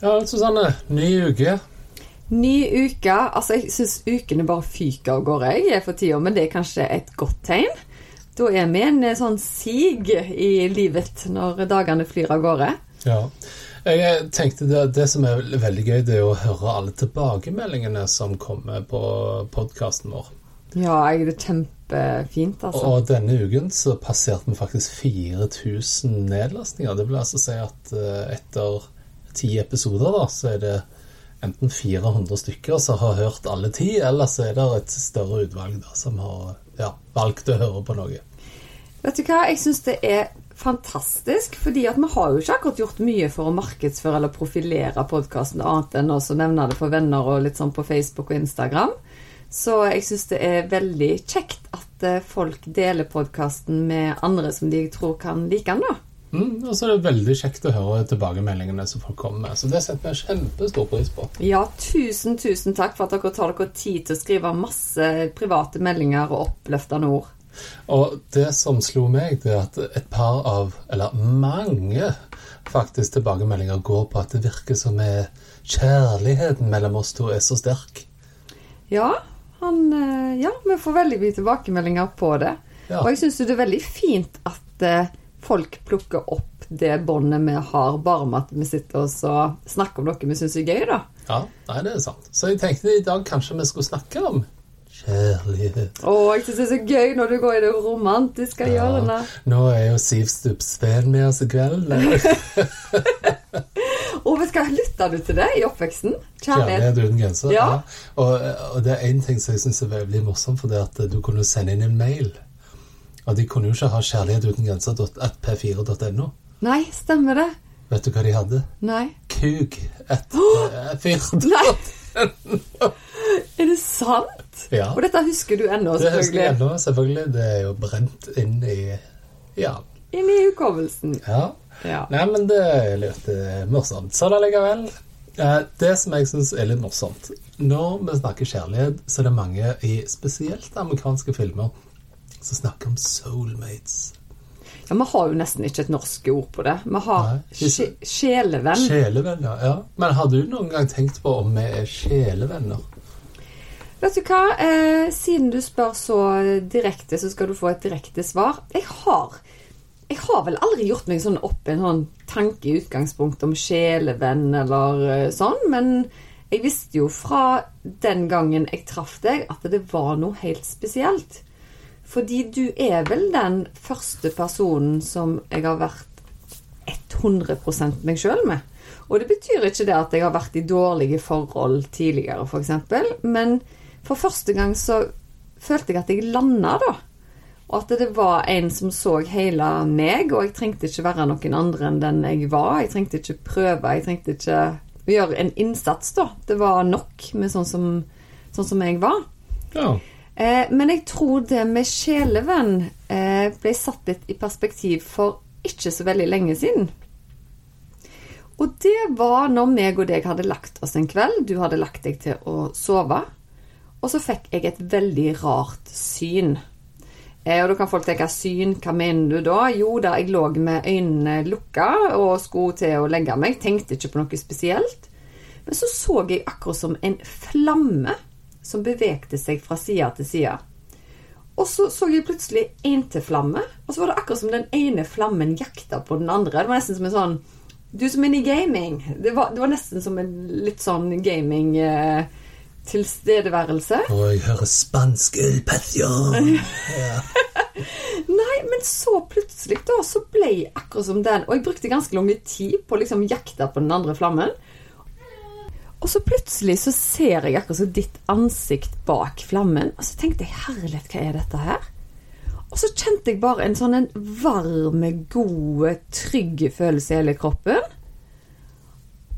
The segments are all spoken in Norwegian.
Ja, Susanne. Ny uke. Ny uke. Altså, jeg syns ukene bare fyker av gårde jeg for tida, men det er kanskje et godt tegn. Da er vi en sånn sig i livet når dagene flyr av gårde. Ja. Jeg tenkte det, det, som er veldig gøy, det er å høre alle tilbakemeldingene som kommer på podkasten vår. Ja, jeg er kjempefint, altså. Og denne uken så passerte vi faktisk 4000 nedlastninger. Det vil altså si at eh, etter ti episoder, da, så er det enten 400 stykker som har hørt alle ti, eller så er det et større utvalg da, som har ja, valgt å høre på noe. Vet du hva, jeg syns det er fantastisk, fordi at vi har jo ikke akkurat gjort mye for å markedsføre eller profilere podkasten annet enn å nevne det for venner og litt sånn på Facebook og Instagram. Så jeg syns det er veldig kjekt at eh, folk deler podkasten med andre som de tror kan like den, da. Mm, og så er det veldig kjekt å høre tilbakemeldingene som folk kommer med. Så det setter vi kjempestor pris på. Ja, tusen, tusen takk for at dere tar dere tid til å skrive masse private meldinger og oppløftende ord. Og det som slo meg, det er at et par av, eller mange faktisk tilbakemeldinger går på at det virker som kjærligheten mellom oss to er så sterk. Ja, han, eh, ja vi får veldig mye tilbakemeldinger på det. Ja. Og jeg syns det er veldig fint at eh, folk plukker opp det båndet vi har, bare med at vi sitter og snakker om noe vi syns er gøy, da. Ja, nei, det er sant. Så jeg tenkte i dag kanskje vi skulle snakke om kjærlighet. Å, jeg syns det er så gøy når du går i det romantiske ja, hjørnet. Nå er jo Siv Stubbsveen med oss i kveld. og vi skal lytte du til det i oppveksten? Kjærlighet, Kjærlighet uten grenser. Ja. ja. Og, og, det er én ting som jeg syns er veldig morsomt, for det at du kunne sende inn en mail. Og de kunne jo ikke ha kjærlighet uten grenser.p4.no. Nei, stemmer det. Vet du hva de hadde? Nei. Kuk. Et P4.no. Er det sant? Ja. Og dette husker du ennå, selvfølgelig? Det husker jeg ennå, selvfølgelig. Det er jo brent inn i Ja. Inn i hukommelsen. Ja. ja. Nei, men det er litt uh, morsomt. Sånn allikevel. Uh, det som jeg syns er litt morsomt Når vi snakker kjærlighet, så er det mange i spesielt amerikanske filmer som snakker om soulmates. Ja, Vi har jo nesten ikke et norsk ord på det. Vi har sje sjelevenn. Sjelevenn, ja. ja. Men har du noen gang tenkt på om vi er sjelevenner? Vet du hva, eh, siden du spør så direkte, så skal du få et direkte svar. Jeg har jeg har vel aldri gjort meg sånn opp en sånn tanke i utgangspunktet om sjelevenn eller eh, sånn, men jeg visste jo fra den gangen jeg traff deg, at det var noe helt spesielt. Fordi du er vel den første personen som jeg har vært 100% meg sjøl med. Og det betyr ikke det at jeg har vært i dårlige forhold tidligere, f.eks., for eksempel, men for første gang så følte jeg at jeg landa, da. Og at det var en som så hele meg, og jeg trengte ikke være noen andre enn den jeg var. Jeg trengte ikke prøve, jeg trengte ikke gjøre en innsats, da. Det var nok med sånn som, sånn som jeg var. Ja. Eh, men jeg tror det med sjelevenn eh, ble satt litt i perspektiv for ikke så veldig lenge siden. Og det var når meg og deg hadde lagt oss en kveld. Du hadde lagt deg til å sove. Og så fikk jeg et veldig rart syn. Eh, og da kan folk tenke syn, hva mener du da? Jo, da jeg lå med øynene lukka og skulle til å legge meg, tenkte ikke på noe spesielt. Men så så jeg akkurat som en flamme som bevegde seg fra side til side. Og så så jeg plutselig én til flamme, og så var det akkurat som den ene flammen jakta på den andre. Det var nesten som en sånn Du som er i gaming. Det var, det var nesten som en litt sånn gaming eh, tilstedeværelse. Og jeg hører spansk El Passion. Ja. Nei, men så plutselig da, så ble jeg akkurat som den Og jeg brukte ganske lang tid på å liksom jakte på den andre flammen. Og så plutselig så ser jeg akkurat som ditt ansikt bak flammen. Og så tenkte jeg herlighet, hva er dette her? Og så kjente jeg bare en sånn en varme, gode, trygge følelse i hele kroppen.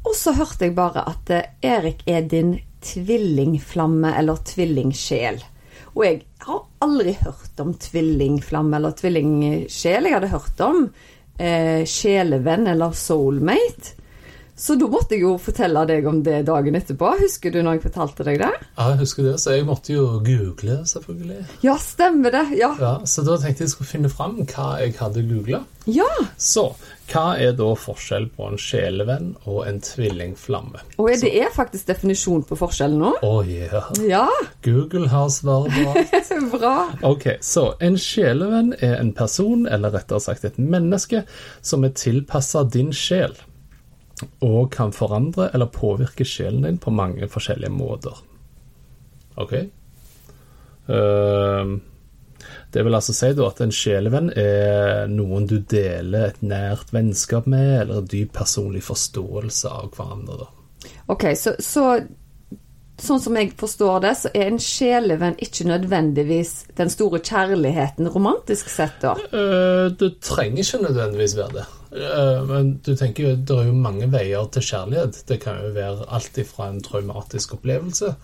Og så hørte jeg bare at eh, Erik er din tvillingflamme eller tvillingsjel. Og jeg har aldri hørt om tvillingflamme eller tvillingsjel. Jeg hadde hørt om eh, sjelevenn eller soulmate. Så da måtte jeg jo fortelle deg om det dagen etterpå. Husker du når jeg fortalte deg det? Ja, jeg husker det, så jeg måtte jo google, selvfølgelig. Ja, stemmer det. Ja. Ja, Så da tenkte jeg skulle finne fram hva jeg hadde googla. ja. Så hva er da forskjell på en sjelevenn og en tvillingflamme? Og er det er faktisk definisjon på forskjellen nå. Å ja. Ja, Google har svaret på alt. bra. Ok, så en sjelevenn er en person, eller rettere sagt et menneske, som er tilpassa din sjel, og kan forandre eller påvirke sjelen din på mange forskjellige måter. Ok? Ehm, det vil altså si at en sjelevenn er noen du deler et nært vennskap med, eller en dyp personlig forståelse av hverandre. da. Ok, så, så sånn som jeg forstår det, så er en sjelevenn ikke nødvendigvis den store kjærligheten romantisk sett, da. Eh, Det trenger ikke nødvendigvis være det. Eh, Men du tenker jo, det er jo mange veier til kjærlighet. Det kan jo være alt ifra en traumatisk opplevelse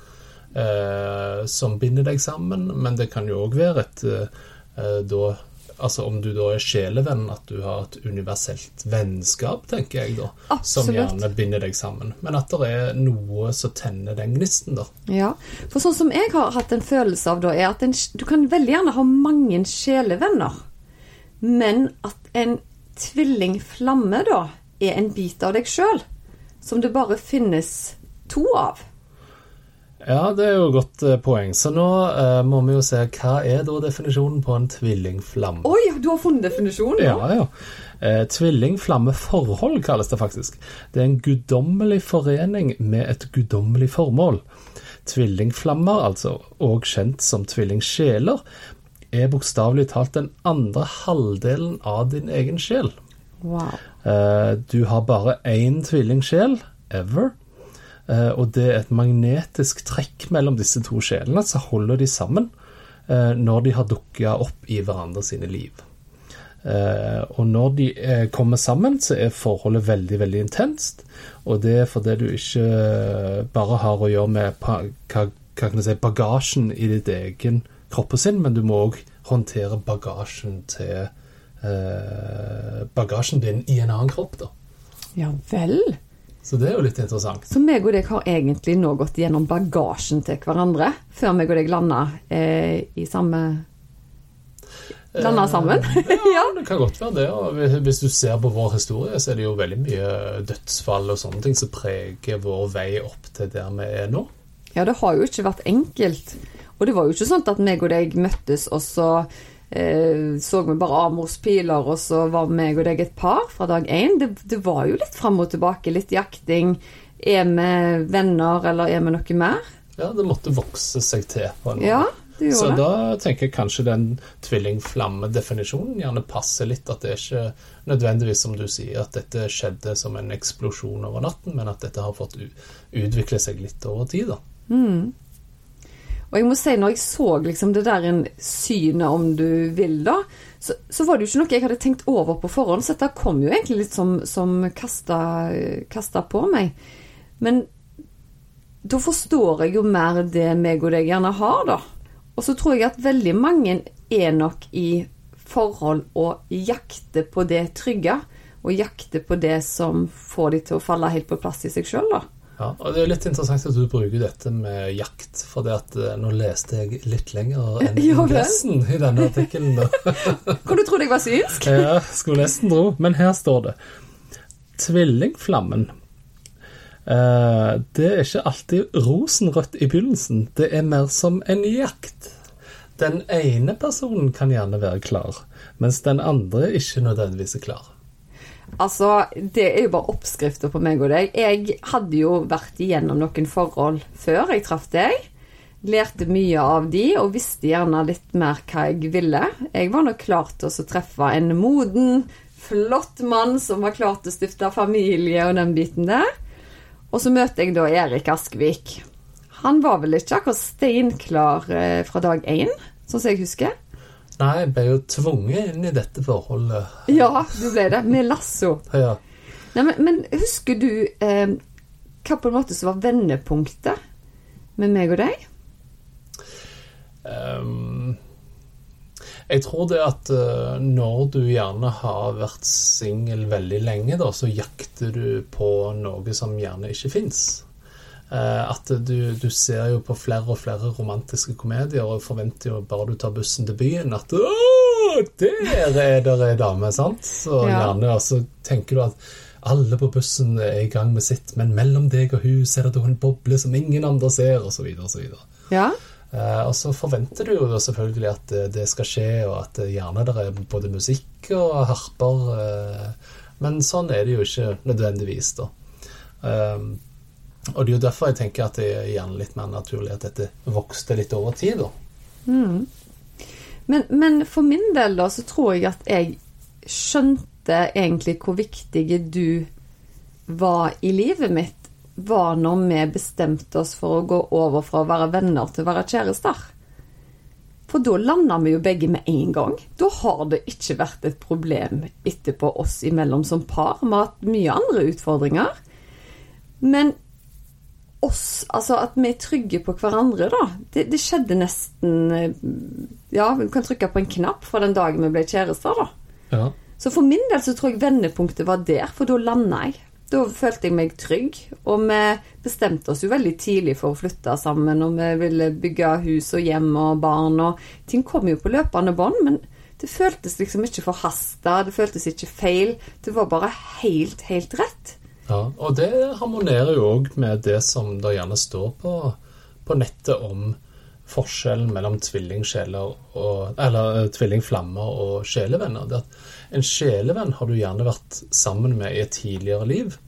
eh, som binder deg sammen, men det kan jo òg være et eh, da Altså om du da er sjelevenn, at du har et universelt vennskap, tenker jeg da. Som gjerne binder deg sammen. Men at det er noe som tenner den gnisten, da. Ja, for sånn som jeg har hatt en følelse av da, er at en, du kan veldig gjerne ha mange sjelevenner, men at en tvillingflamme da, er en bit av deg sjøl, som det bare finnes to av. Ja, det er jo et godt eh, poeng. Så nå eh, må vi jo se hva er da definisjonen på en tvillingflamme. Oi, du har funnet definisjonen? Ja, ja. Eh, Tvilling-flamme-forhold kalles det faktisk. Det er en guddommelig forening med et guddommelig formål. Tvillingflammer, altså, og kjent som tvillingsjeler, er bokstavelig talt den andre halvdelen av din egen sjel. Wow. Eh, Du har bare én tvillingsjel, ever. Eh, Og det er et magnetisk trekk mellom disse to sjelene som holder de sammen eh, når de har dukka opp i hverandre sine liv. Og når de kommer sammen, så er forholdet veldig, veldig intenst. Og det er fordi du ikke bare har å gjøre med hva, hva si, bagasjen i ditt egen kropp og sin, men du må òg håndtere bagasjen til eh, bagasjen din i en annen kropp, da. Ja vel. Så det er jo litt interessant. Så meg og deg har egentlig nå gått gjennom bagasjen til hverandre, før meg og deg landa eh, i samme Landa sammen. Ja, det kan godt være det. Og hvis- hvis du ser på vår historie, så er det jo veldig mye dødsfall og sånne ting som preger vår vei opp til der vi er nå. Ja, det har jo ikke vært enkelt. Og det var jo ikke sånn at meg og deg møttes, og så eh, så vi bare Amors piler, og så var meg og deg et par fra dag én. Det, det var jo litt fram og tilbake, litt jakting. Er vi venner, eller er vi noe mer? Ja, det måtte vokse seg til på en måte. Ja, det Så gjorde det. da tenker jeg kanskje den tvilling-flamme-definisjonen gjerne passer litt. At det er ikke nødvendigvis som du sier, at dette skjedde som en eksplosjon over natten, men at dette har fått utvikle seg litt over tid. da. Og jeg må si, når jeg så liksom det der en synet, om du vil, da, så, så var det jo ikke noe jeg hadde tenkt over på forhånd, så dette kom jo egentlig litt som, som kasta, kasta på meg. Men da forstår jeg jo mer det meg og deg gjerne har, da. Og så tror jeg at veldig mange er nok i forhold og jakter på det trygge, og jakter på det som får de til å falle helt på plass i seg sjøl, da. Ja, og Det er litt interessant at du bruker dette med jakt, for det at eh, nå leste jeg litt lenger enn ingressen i denne artikkelen. Kan du trodd jeg var synsk? Ja, skulle nesten tro. Men her står det Tvillingflammen. Eh, det er ikke alltid rosenrødt i begynnelsen. Det er mer som en jakt. Den ene personen kan gjerne være klar, mens den andre ikke nødvendigvis er klar. Altså, det er jo bare oppskrifter på meg og deg. Jeg hadde jo vært igjennom noen forhold før jeg traff deg. Lærte mye av de, og visste gjerne litt mer hva jeg ville. Jeg var nok klar til å treffe en moden, flott mann som var klar til å stifte familie og den biten der. Og så møter jeg da Erik Askvik. Han var vel ikke akkurat steinklar eh, fra dag én, sånn som jeg husker. Nei, jeg ble jo tvunget inn i dette forholdet. Ja, du ble det. Med lasso. Ja. Nei, men, men husker du eh, hva på en måte som var vendepunktet med meg og deg? Um, jeg tror det at uh, når du gjerne har vært singel veldig lenge, da, så jakter du på noe som gjerne ikke fins. Uh, at du, du, ser jo på flere og flere romantiske komedier og forventer jo bare du tar bussen til byen, at Åh, der er det ei dame, sant? Så ja. gjerne, og så tenker du at alle på bussen er i gang med sitt, men mellom deg og hun er det en boble som ingen andre ser, osv., osv. Ja. Uh, og så forventer du jo selvfølgelig at uh, det skal skje, og at uh, gjerne det er både musikk og harper. men sånn er det jo ikke nødvendigvis, da. Og det er jo derfor jeg tenker at det er gjerne litt mer naturlig at dette vokste litt over tid, da. Mm. Men, men, for min del, da, så tror jeg at jeg skjønte egentlig hvor viktige du var i livet mitt var når vi bestemte oss for å gå over fra å være venner til å være kjærester. For da landa vi jo begge med en gang. Da har det ikke vært et problem etterpå oss imellom som par. Vi har hatt mye andre utfordringer. Men oss, altså at vi er trygge på hverandre, da. Det, det skjedde nesten Ja, vi kan trykke på en knapp fra den dagen vi ble kjærester, da. Ja. Så for min del så tror jeg vendepunktet var der, for da landa jeg. Da følte jeg meg trygg, og vi bestemte oss jo veldig tidlig for å flytte sammen, og vi ville bygge hus og hjem og barn, og ting kom jo på løpende bånd, men det føltes liksom ikke forhasta, det føltes ikke feil. Det var bare helt, helt rett. Ja, og det harmonerer jo òg med det som det gjerne står på, på nettet om forskjellen mellom tvillingsjeler og Eller eh, tvillingflammer og sjelevenner. Det at en sjelevenn har du gjerne vært sammen med i et tidligere liv,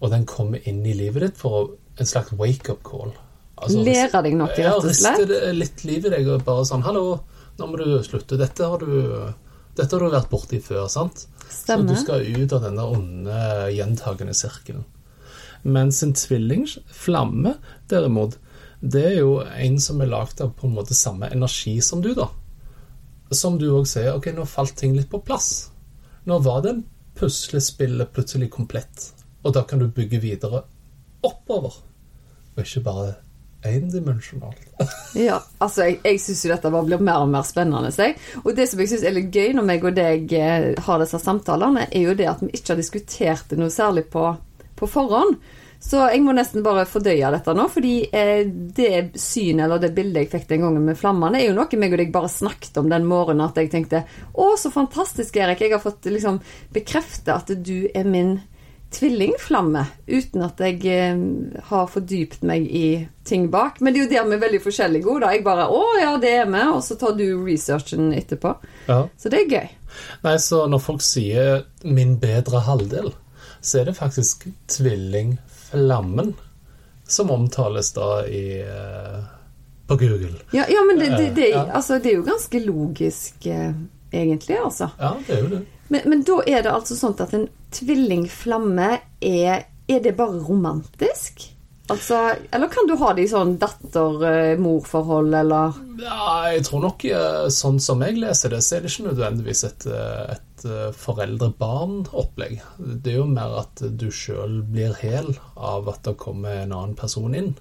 og den kommer inn i livet ditt for en slags wake-up call. Altså, Lærer deg noe, rett og slett? Ja, rister litt liv i deg og bare sånn 'Hallo, nå må du slutte. Dette har du, dette har du vært borti før.' sant? Stemmer. Så du skal ut av denne onde, gjentagende sirkelen. Mens en tvillingflamme, derimot, det er jo en som er lagd av på en måte samme energi som du, da. Som du òg sier, ok, nå falt ting litt på plass. Nå var det puslespillet plutselig komplett, og da kan du bygge videre oppover, og ikke bare endimensjonalt. ja, altså jeg, jeg syns jo dette bare blir mer og mer spennende. Jeg. Og det som jeg syns er litt gøy når meg og deg eh, har disse samtalene, er jo det at vi ikke har diskutert det noe særlig på, på forhånd. Så jeg må nesten bare fordøye dette nå, fordi eh, det synet eller det bildet jeg fikk den gangen med flammene, er jo noe meg og deg bare snakket om den morgenen at jeg tenkte Å, så fantastisk, Erik. Jeg har fått liksom bekrefte at du er min tvillingflamme, uten at jeg eh, har fordypt meg i ting bak. Men det er jo der vi er veldig forskjellige. Da. Jeg bare 'Å ja, det er vi', og så tar du researchen etterpå. Ja. Så det er gøy. Nei, så når folk sier 'min bedre halvdel', så er det faktisk tvillingflammen som omtales da i uh, på Google. Ja, ja men det, det, det, ja. Altså, det, er jo ganske logisk, egentlig, altså. Ja, det er jo det. Men, men, da er det altså sånn at en tvillingflamme er Er det bare romantisk? Altså, eller kan du ha det i sånn datter-mor-forhold, eller? Ja, jeg tror nok sånn som jeg leser det, så er det ikke nødvendigvis et, et Eh, foreldre-barn-opplegg. Det er jo mer at du sjøl blir hel av at det kommer en annen person inn.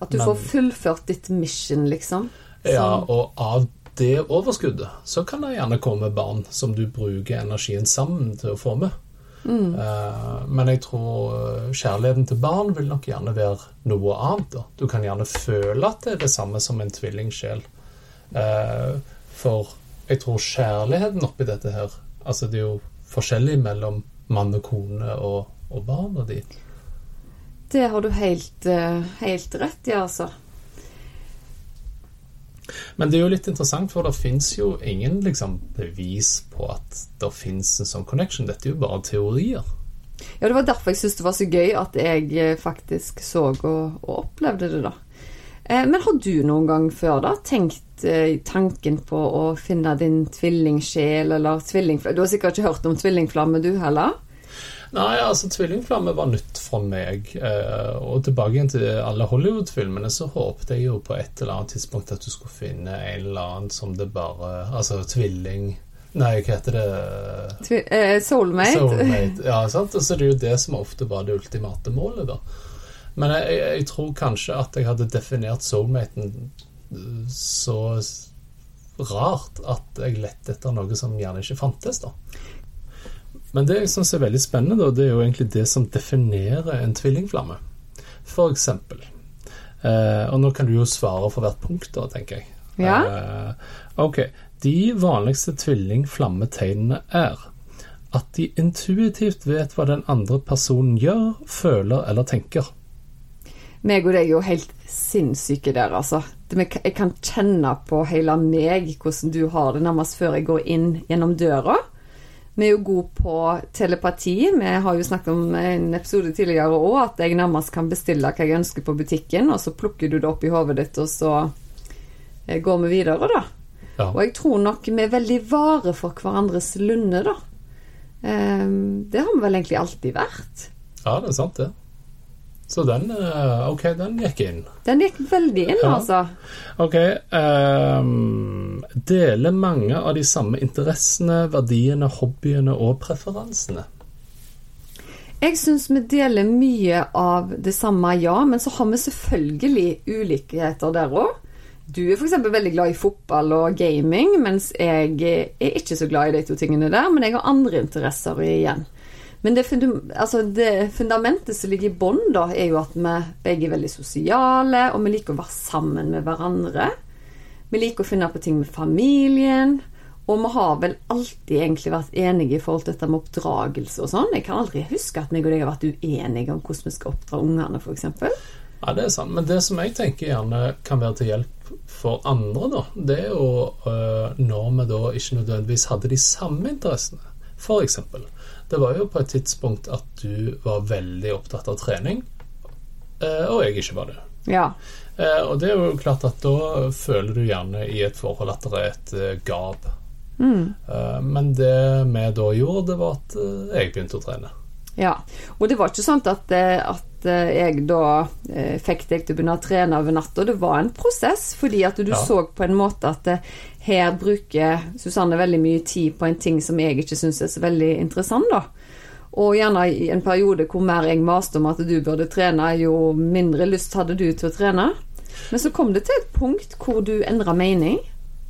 At du Men, får fullført ditt mission, liksom? Så. Ja, og av det overskuddet så kan det gjerne komme barn som du bruker energien sammen til å få med. Mm. Uh, men jeg tror eh, kjærligheten til barn vil nok gjerne være noe annet. Da. Du kan gjerne føle at det er det samme som en tvillingsjel. Uh, for jeg tror kjærligheten oppi dette her Altså, det er jo forskjellig mellom mann og kone og, og barna dine. Det har du helt, eh, helt rett i, altså. Men det er jo litt interessant, for det fins jo ingen liksom, bevis på at det fins en sånn connection. Dette er jo bare teorier. Ja, det var derfor jeg syntes det var så gøy at jeg eh, faktisk så og, og opplevde det, da. Eh, men har du noen gang før da tenkt Eh, tanken på å finne din tvillingsjel eller tvillingflamme Du har sikkert ikke hørt om tvillingflamme, du heller? Nei, altså tvillingflamme var nytt for meg. Eh, og tilbake igjen til alle Hollywood-filmene, så håpet jeg jo på et eller annet tidspunkt at du skulle finne en eller annen som det bare Altså tvilling Nei, hva heter det? Tvi- eh, Soulmate. Soulmate. Ja, sant? Så det er jo det som ofte var det ultimate målet, da. Men jeg, jeg, jeg tror kanskje at jeg hadde definert soulmaten eh, så rart at jeg lette etter noe som gjerne ikke fantes, da. Men det jeg syns er veldig spennende, da, det er jo egentlig det som definerer en tvillingflamme. For eksempel. Eh, og nå kan du jo svare for hvert punkt, da, tenker jeg. Ja. Eh, ok. De vanligste tvillingflammetegnene er at de intuitivt vet hva den andre personen gjør, føler eller tenker. Meg og deg er jo helt sinnssyke der, altså. Jeg kan kjenne på hele meg hvordan du har det nærmest før jeg går inn gjennom døra. Vi er jo gode på telepati. Vi har jo snakket om en episode tidligere òg at jeg nærmest kan bestille hva jeg ønsker på butikken, og så plukker du det opp i hodet ditt, og så eh, går vi videre, da. Ja. Og jeg tror nok vi er veldig vare for hverandres lunde, da. Ehm, det har vi vel egentlig alltid vært. ja, det er sant, det. Så den eh, Ok, den gikk inn. Den gikk veldig inn, Ja. altså. Ok. Um, deler mange av de samme interessene, verdiene, hobbyene og preferansene. Jeg syns vi deler mye av det samme, ja, men så har vi selvfølgelig ulikheter der òg. Du er f.eks. veldig glad i fotball og gaming, mens jeg er ikke så glad i de to tingene der. Men jeg har andre interesser igjen. Men det, altså det fundamentet som ligger i bånn, da, er jo at vi begge er veldig sosiale, og vi liker å være sammen med hverandre. Vi liker å finne på ting med familien. Og vi har vel alltid egentlig vært enige i forhold til dette med oppdragelse og sånn. Jeg kan aldri huske at meg og deg har vært uenige om hvordan vi skal oppdra ungene, f.eks. Ja, det er sant. Men det som jeg tenker gjerne kan være til hjelp for andre, da, det er jo øh, når vi da ikke nødvendigvis hadde de samme interessene. For eksempel. Det var jo på et tidspunkt at du var veldig opptatt av trening, øh, og jeg ikke var det. Ja. Eh, og det er jo klart at da føler du gjerne i et forhold at det er et eh, gap. Mm. men det vi da gjorde, det var at eh, jeg begynte å trene. Ja. Og det var ikke sånn at, eh, at eh, jeg da eh, fikk deg til å begynne å trene over natta. Det var en prosess, fordi at du Ja. så på en måte at her bruker Susanne veldig mye tid på en ting som jeg ikke syns er så veldig interessant, da. Og gjerne i en periode hvor mer jeg maste om at du burde trene, jo mindre lyst hadde du til å trene. Men så kom det til et punkt hvor du endra mening.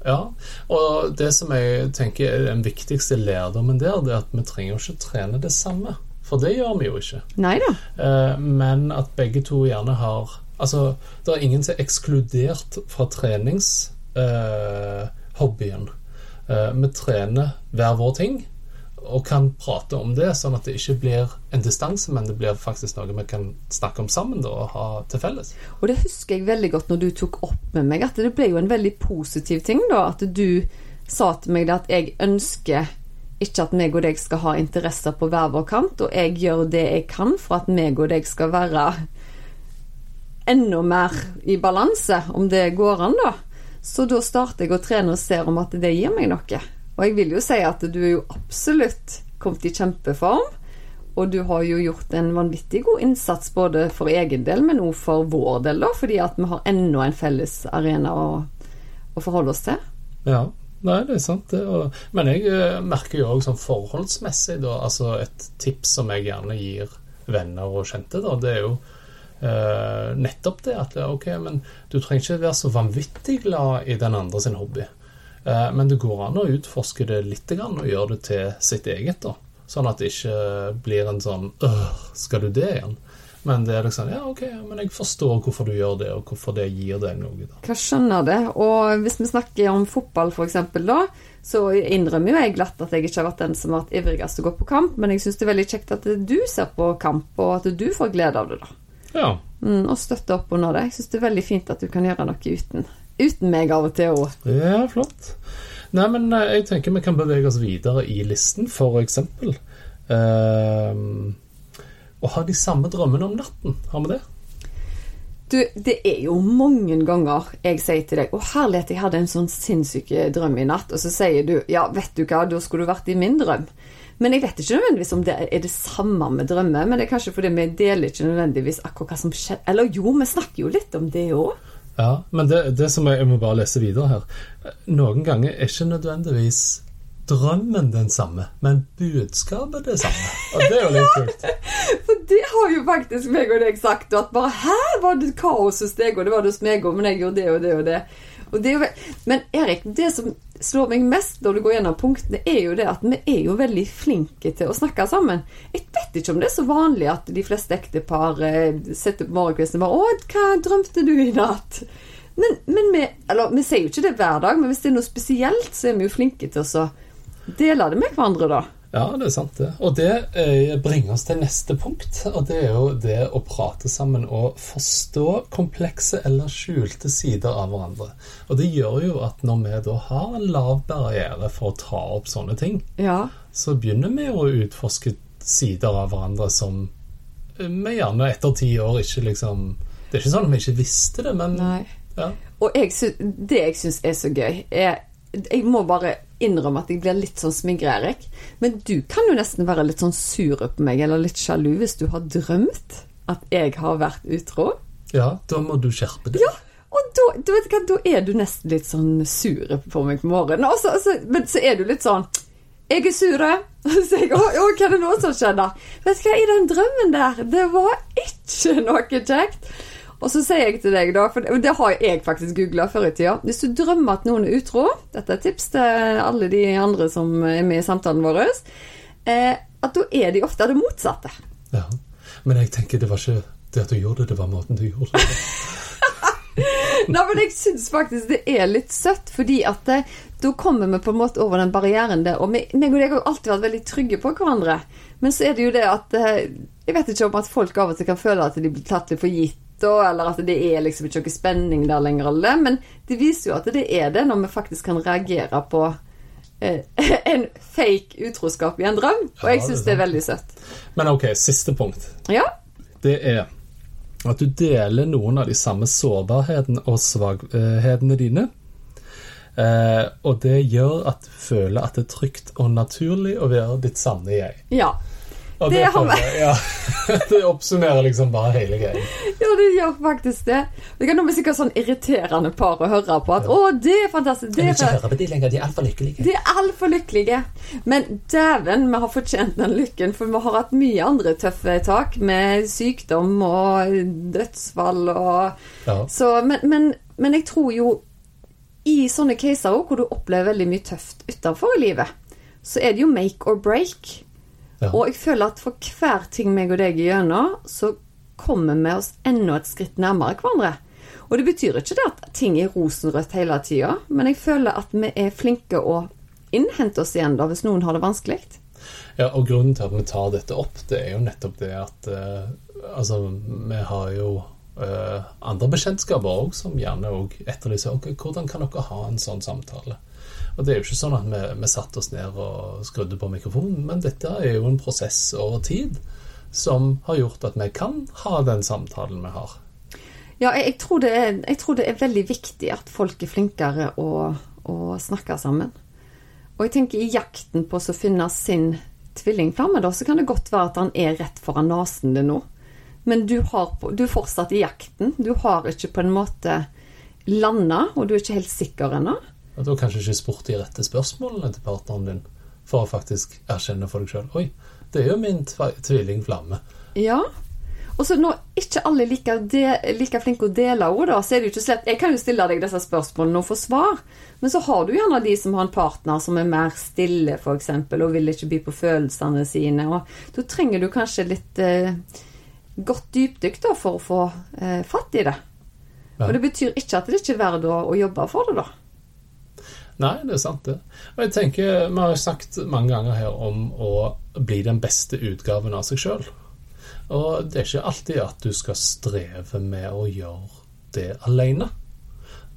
Ja, og det som jeg tenker er den viktigste lærdommen der, det er at vi trenger jo ikke trene det samme. For det gjør vi jo ikke. Neida. Eh, men at begge to gjerne har Altså, det er ingen som er ekskludert fra treningshobbyen. Eh. Eh, vi trener hver vår ting og kan prate om det, sånn at det ikke blir en distanse, men det blir faktisk noe vi kan snakke om sammen da, og ha til felles. Og det husker jeg veldig godt når du tok opp med meg, at det ble jo en veldig positiv ting, da. At du sa til meg at jeg ønsker ikke at meg og deg skal ha interesser på hver vår kant, og jeg gjør det jeg kan for at meg og deg skal være enda mer i balanse, om det går an, da. Så da starter jeg å trene og ser om at det gir meg noe. Og jeg vil jo si at du er jo absolutt kommet i kjempeform. Og du har jo gjort en vanvittig god innsats både for egen del, men òg for vår del, da, fordi at vi har enda en felles arena å, å forholde oss til. Ja, nei, det er sant det. Og, men jeg eh, merker jo òg sånn forholdsmessig, da, altså et tips som jeg gjerne gir venner og kjente, da, det er jo eh, nettopp det at ok, men du trenger ikke være så vanvittig glad i den andre sin hobby. Eh, men det går an å utforske det litt og gjøre det til sitt eget, da. Sånn at det ikke blir en sånn øh, skal du det igjen? Men det er liksom ja, ok, men jeg forstår hvorfor du gjør det, og hvorfor det gir deg noe, da. Jeg skjønner det? Og hvis vi snakker om fotball, f.eks., da, så innrømmer jo jeg glatt at jeg ikke har vært den som har vært ivrigst til å gå på kamp, men jeg syns det er veldig kjekt at du ser på kamp, og at du får glede av det, da. Ja. Mm, og støtte opp under det. Jeg syns det er veldig fint at du kan gjøre noe uten, uten meg av og til òg. Ja, flott. Nei, men eh, jeg tenker vi kan bevege oss videre i listen, for eksempel. Ehm, og ha de samme drømmene om natten. Har vi det? Du, det er jo mange ganger jeg sier til deg 'Å, herlighet, jeg hadde en sånn sinnssyk drøm i natt', og så sier du 'Ja, vet du hva, da skulle du vært i min drøm'. Men jeg vet ikke nødvendigvis om det er det samme med drømmer, men det er kanskje fordi vi deler ikke nødvendigvis akkurat hva som skjer Eller jo, vi snakker jo litt om det òg. Ja, men det, det som jeg, jeg må bare lese videre her Noen ganger er ikke nødvendigvis drømmen den samme, men budskapet det samme. Og det er jo litt kult. For det har jo faktisk meg og deg sagt, at bare her var det kaos hos deg, og det var det hos meg òg, men jeg gjorde det og det og det. Og det jo, men Erik, det som slår meg mest når du går gjennom punktene, er jo det at vi er jo veldig flinke til å snakke sammen. Jeg vet ikke om det er så vanlig at de fleste ektepar eh, setter på morgenkvisten og bare 'Å, hva drømte du i natt?' Men, men vi, eller, vi sier jo ikke det hver dag, men hvis det er noe spesielt, så er vi jo flinke til å så dele det med hverandre, da. Ja, det er sant, det. Og det eh, bringer oss til neste punkt. Og det er jo det å prate sammen og forstå komplekse eller skjulte sider av hverandre. Og det gjør jo at når vi da har en lav barriere for å ta opp sånne ting, Ja. så begynner vi å utforske sider av hverandre som eh, vi gjerne etter ti år ikke liksom Det er ikke sånn at vi ikke visste det, men Nei. ja. Og jeg det jeg syns er så gøy, er Jeg må bare innrømme at jeg blir litt sånn smigre-Erik. Men du kan jo nesten være litt sånn sur på meg, eller litt sjalu, hvis du har drømt at jeg har vært utro. ja, da må du skjerpe deg. Ja, og da, du vet hva, da er du nesten litt sånn sur på meg på morgenen. Og så, så, men så er du litt sånn Jeg er sur. Så jeg å, hva er det nå som skjer, da? Vet du hva, i den drømmen der, det var ikke noe kjekt. Og så sier jeg til deg, da, for det, har jeg faktisk googla før i tida Hvis du drømmer at noen er utro, dette er tips til alle de andre som er med i samtalen vår, eh, at da er de ofte det motsatte. Ja. Men jeg tenker det var ikke det at du gjorde det, det var måten du gjorde det på. Nei, men jeg syns faktisk det er litt søtt, fordi at det, da kommer vi på en måte over den barrieren der. Og meg og deg har alltid vært veldig trygge på hverandre. Men så er det jo det at eh, Jeg vet ikke om at folk av og til kan føle at de blir tatt litt for gitt, da, eller at det er liksom ikke noe spenning der lenger, eller. Men det viser jo at det er det, når vi faktisk kan reagere på eh, en fake utroskap i en drøm. Og jeg syns det er veldig søtt. Men ok, siste punkt. Ja. Det er at du deler noen av de samme sårbarhetene og svakhetene dine. Eh, og det gjør at du føler at det er trygt og naturlig å være ditt sanne jeg. ja. Og Det har føler ja, det oppsummerer liksom bare hele greia. Ja, det gjør faktisk det. Det kan bli sikkert sånn irriterende par å høre på at 'Å, det er fantastisk'. Det er, høre på de lenger, de er altfor lykkelige. de er altfor lykkelige. Men dæven, vi har fortjent den lykken, for vi har hatt mye andre tøffe tak med sykdom og dødsfall og Ja. så, men, men, men jeg tror jo i sånne caser hvor du opplever veldig mye tøft utenfor i livet, så er det jo make or break. Ja. Og jeg føler at for hver ting meg og deg gjør gjennom, så kommer vi oss enda et skritt nærmere hverandre. Og det betyr ikke det at ting er rosenrødt hele tida, men jeg føler at vi er flinke å innhente oss igjen da hvis noen har det vanskelig. Ja, og grunnen til at vi tar dette opp, det er jo nettopp det at eh, Altså, vi har jo eh, andre bekjentskaper òg som gjerne òg etterlyser hvordan kan dere ha en sånn samtale. Og det er jo ikke sånn at vi, vi satte oss ned og skrudde på mikrofonen, men dette er jo en prosess over tid som har gjort at vi kan ha den samtalen vi har. Ja, jeg, jeg, tror det er, jeg tror det er veldig viktig at folk er flinkere å, å snakke sammen. Og jeg tenker i jakten på å finne sin tvillingflamme, da, så kan det godt være at han er rett foran nesen din nå. Men du, har, du er fortsatt i jakten. Du har ikke på en måte landa, og du er ikke helt sikker ennå. Og da kanskje ikke spurt de rette spørsmålene til partneren din for å faktisk erkjenne for deg sjøl Oi, det er jo min tvilling tvillingflamme. Ja. Og så når ikke alle er like, like flinke å dele da, så er det jo ikke slett Jeg kan jo stille deg disse spørsmålene og få svar, men så har du gjerne de som har en partner som er mer stille, f.eks., og vil ikke by på følelsene sine. Og da trenger du kanskje litt eh, godt dypdykk da, for å få eh, fatt i det. Ja. Og det betyr ikke at det ikke er verdt å, å jobbe for det, da. Nei, det er sant, det. Og jeg tenker, Vi har jo sagt mange ganger her om å bli den beste utgaven av seg sjøl. Og det er ikke alltid at du skal streve med å gjøre det alene.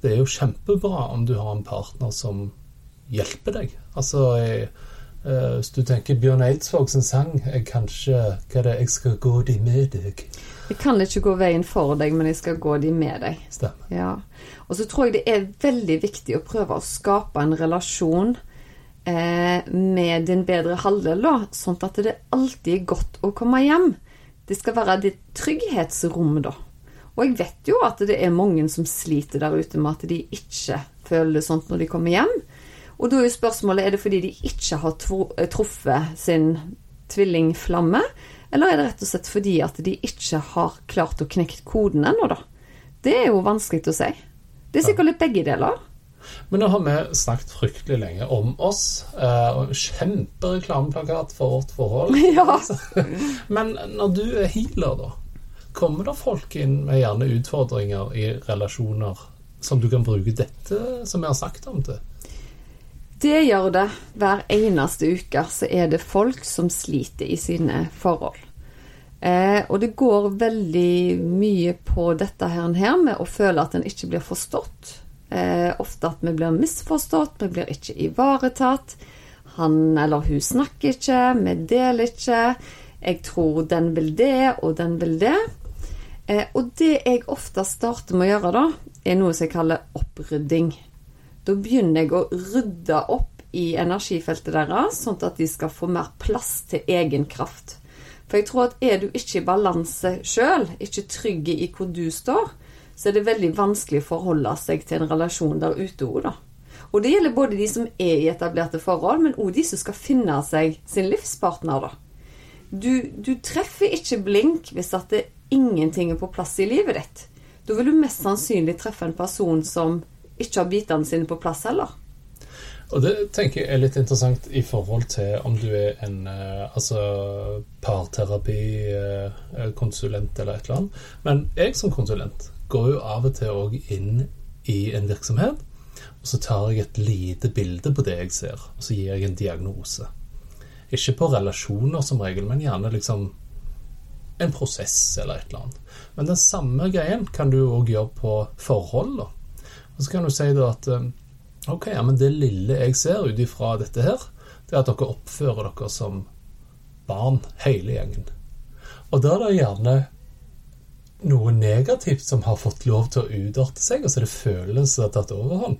Det er jo kjempebra om du har en partner som hjelper deg. Altså, jeg, eh, hvis du tenker Bjørn Eidsvåg sin sang er kanskje, Hva er 'Jeg skal gå de med deg'? Jeg kan ikke gå veien for deg, men jeg skal gå de med deg. Stemmer. Ja. Og så tror jeg det er veldig viktig å prøve å skape en relasjon eh, med din bedre halvdel, da, sånn at det alltid er godt å komme hjem. Det skal være ditt trygghetsrom, da. Og jeg vet jo at det er mange som sliter der ute med at de ikke føler det sånn når de kommer hjem. Og da er jo spørsmålet er det fordi de ikke har truffet sin tvillingflamme, eller er det rett og slett fordi at de ikke har klart å knekke koden ennå, da? Det er jo vanskelig å si. Det er sikkert litt begge deler. Men nå har vi snakket fryktelig lenge om oss. eh, og Kjempereklameplakat for vårt forhold. Ja. Men når du er healer, da, kommer det folk inn med gjerne utfordringer i relasjoner som du kan bruke dette som vi har snakket om til? Det gjør det. Hver eneste uke så er det folk som sliter i sine forhold. Eh, og det går veldig mye på dette her, her med å føle at en ikke blir forstått. Eh, ofte at vi blir misforstått, vi blir ikke ivaretatt. Han eller hun snakker ikke, vi deler ikke. Jeg tror den vil det, og den vil det. Eh, og det jeg ofte starter med å gjøre, da, er noe som jeg kaller opprydding. Da begynner jeg å rydde opp i energifeltet deres, sånn at de skal få mer plass til egen kraft. For jeg tror at er du ikke i balanse sjøl, ikke trygg i hvor du står, så er det veldig vanskelig å forholde seg til en relasjon der ute òg, da. Og det gjelder både de som er i etablerte forhold, men òg de som skal finne seg sin livspartner, da. Du, du treffer ikke blink hvis at det ingenting er på plass i livet ditt. Da vil du mest sannsynlig treffe en person som ikke har bitene sine på plass heller. Og det tenker jeg er litt interessant i forhold til om du er en eh, altså parterapikonsulent eller et eller annet. Men jeg som konsulent går jo av og til òg inn i en virksomhet, og så tar jeg et lite bilde på det jeg ser, og så gir jeg en diagnose. Ikke på relasjoner som regel, men gjerne liksom en prosess eller et eller annet. Men den samme greien kan du òg gjøre på forhold. da. Og så kan du si da at eh, Ok, ja, men det lille jeg ser ut ifra dette her, det er at dere oppfører dere som barn, hele gjengen. Og da er det gjerne noe negativt som har fått lov til å utarte seg, og så er det følelser som har tatt overhånd.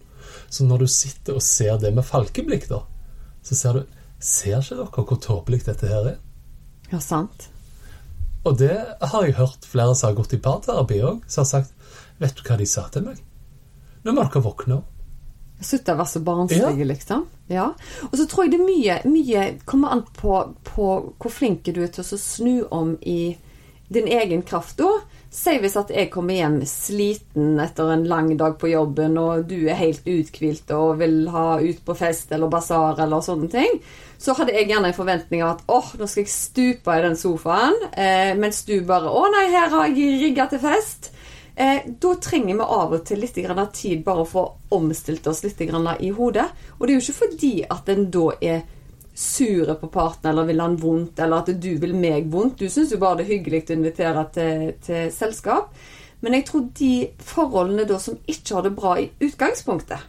Så når du sitter og ser det med falkeblikk, da, så ser du Ser ikke dere hvor tåpelig dette her er? Ja, sant. Og det har jeg hørt flere som har gått i parterapi òg, som har sagt Vet du hva de sa til meg? Nå må våkner. våkne opp. Slutte å være så barnslig, Ja. liksom. Ja. Og så tror jeg det er mye, mye kommer an på, på hvor flink du er til å snu om i din egen kraft da. Si hvis at jeg kommer hjem sliten etter en lang dag på jobben, og du er helt uthvilt og vil ha ut på fest eller basar eller sånne ting, så hadde jeg gjerne en forventning av at åh, nå skal jeg stupe i den sofaen, eh, mens du bare å nei, her har jeg rigga til fest. Eh, da trenger vi av og til litt grann tid bare for å omstilt oss litt grann i hodet. Og det er jo ikke fordi at en da er sure på partner eller vil han vondt, eller at du vil meg vondt. Du syns jo bare det er hyggelig å invitere til, til selskap. Men jeg tror de forholdene da som ikke har det bra i utgangspunktet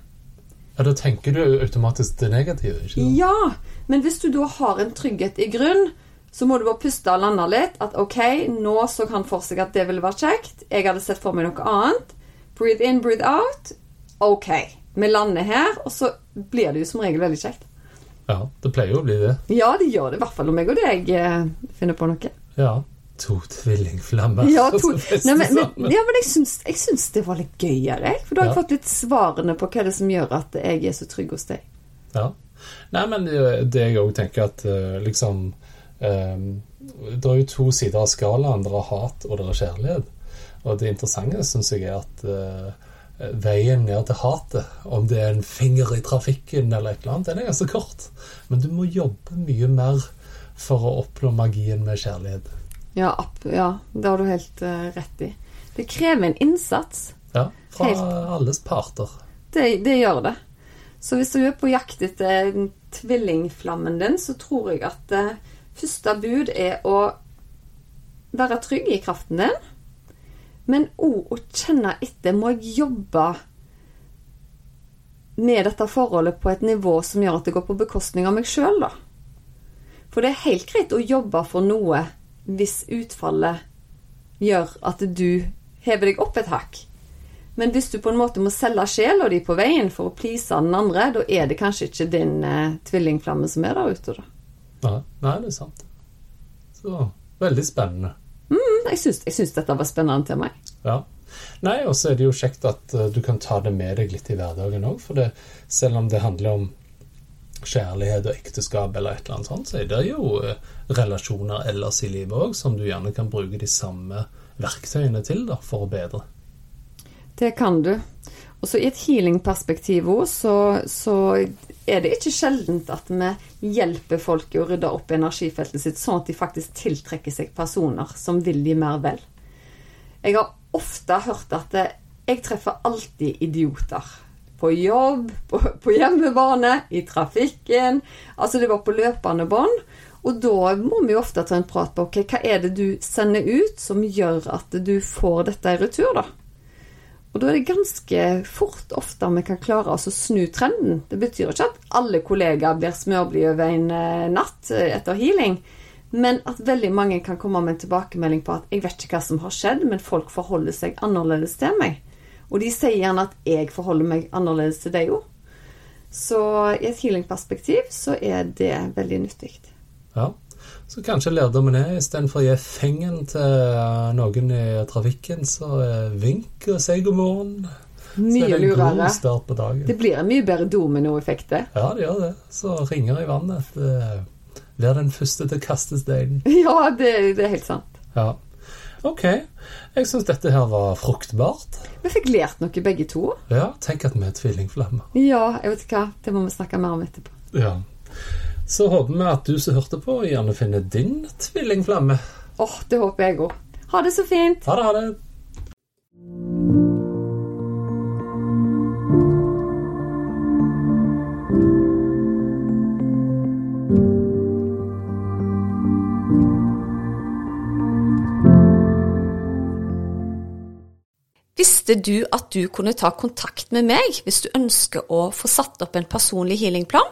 Ja, Da tenker du automatisk det negative, ikke sant? Ja, men hvis du da har en trygghet i grunn, så må du bare puste og lande litt. At ok, nå så han for seg at det ville vært kjekt. Jeg hadde sett for meg noe annet. Breathe in, breathe out. Ok, vi lander her, og så blir det jo som regel veldig kjekt. Ja, det pleier jo å bli det. Ja, det gjør det i hvert fall om jeg og deg eh, finner på noe. Ja. To tvillingflammer Ja, to, nei, men, men, ja, men jeg syns, jeg syns det var litt gøyere, jeg. For da har jeg Ja. fått litt svarene på hva det er som gjør at jeg er så trygg hos deg. Ja. Nei, men det det jeg òg tenker at eh, liksom eh, Det er jo to sider av skalaen. Det er hat, og det er kjærlighet. Og det interessante syns jeg er at eh, veien ned til hatet, om det er en finger i trafikken eller et eller annet, den er ganske kort. Men du må jobbe mye mer for å oppnå magien med kjærlighet. Ja, ja det har du helt eh, rett i. Det krever en innsats. Ja, fra Helt. alles parter. Det, det gjør det. Så hvis du er på jakt etter tvillingflammen din, så tror jeg at eh, første bud er å være trygg i kraften din, men òg å kjenne etter. Må jeg jobbe med dette forholdet på et nivå som gjør at det går på bekostning av meg sjøl, da? For det er helt greit å jobbe for noe hvis utfallet gjør at du hever deg opp et hakk. Men hvis du på en måte må selge sjela di på veien for å please den andre, da er det kanskje ikke din eh, tvillingflamme som er der ute, da. Nei, nei, det er sant. Så veldig spennende. Mm, Jeg syns, dette var spennende til meg. Ja. Nei, og så er det jo kjekt at eh, du kan ta det med deg litt i hverdagen òg. For det, selv om det handler om kjærlighet og ekteskap eller et eller annet sånt, så er det jo eh, relasjoner ellers i livet òg som du gjerne kan bruke de samme verktøyene til da, for å bedre. Det kan du. Og så I et healing-perspektiv så, så, er det ikke sjeldent at vi hjelper folk å rydde opp energifeltet sitt, sånn at de faktisk tiltrekker seg personer som vil de mer vel. Jeg har ofte hørt at jeg treffer alltid idioter på jobb, på, på hjemmebane, i trafikken. Altså det var på løpende bånd. Og da må vi ofte ta en prat på okay, hva er det du sender ut som gjør at du får dette i retur, da. Og da er det ganske fort ofte vi kan klare oss å snu trenden. Det betyr ikke at alle kollegaer blir smørblide over en eh, natt eh, etter healing, men at veldig mange kan komme med en tilbakemelding på at 'jeg vet ikke hva som har skjedd', men folk forholder seg annerledes til meg. Og de sier gjerne at jeg forholder meg annerledes til deg òg. Så i et healing-perspektiv så er det veldig nyttig. Ja, så kanskje lærdommen er istedenfor å gi fengen til noen i trafikken, så vink og si god morgen. Mye så er det en god start på dagen. Det blir en mye bedre dominoeffekt, det. Ja, det gjør det. Så ringer i vannet. Det blir den første til å kaste steinen. Ja, det, det er helt sant. Ja. Ok. Jeg syns dette her var fruktbart. Vi fikk lært noe begge to. Ja, tenk at vi er tvillingflammer. Ja, jeg vet hva. Det må vi snakke mer om etterpå. Ja. Så håper vi at du som hørte på, gjerne finner din tvillingflamme. Åh, det håper jeg òg. Ha det så fint. Ha det, ha det. Visste du at du kunne ta kontakt med meg hvis du ønsker å få satt opp en personlig healingplan?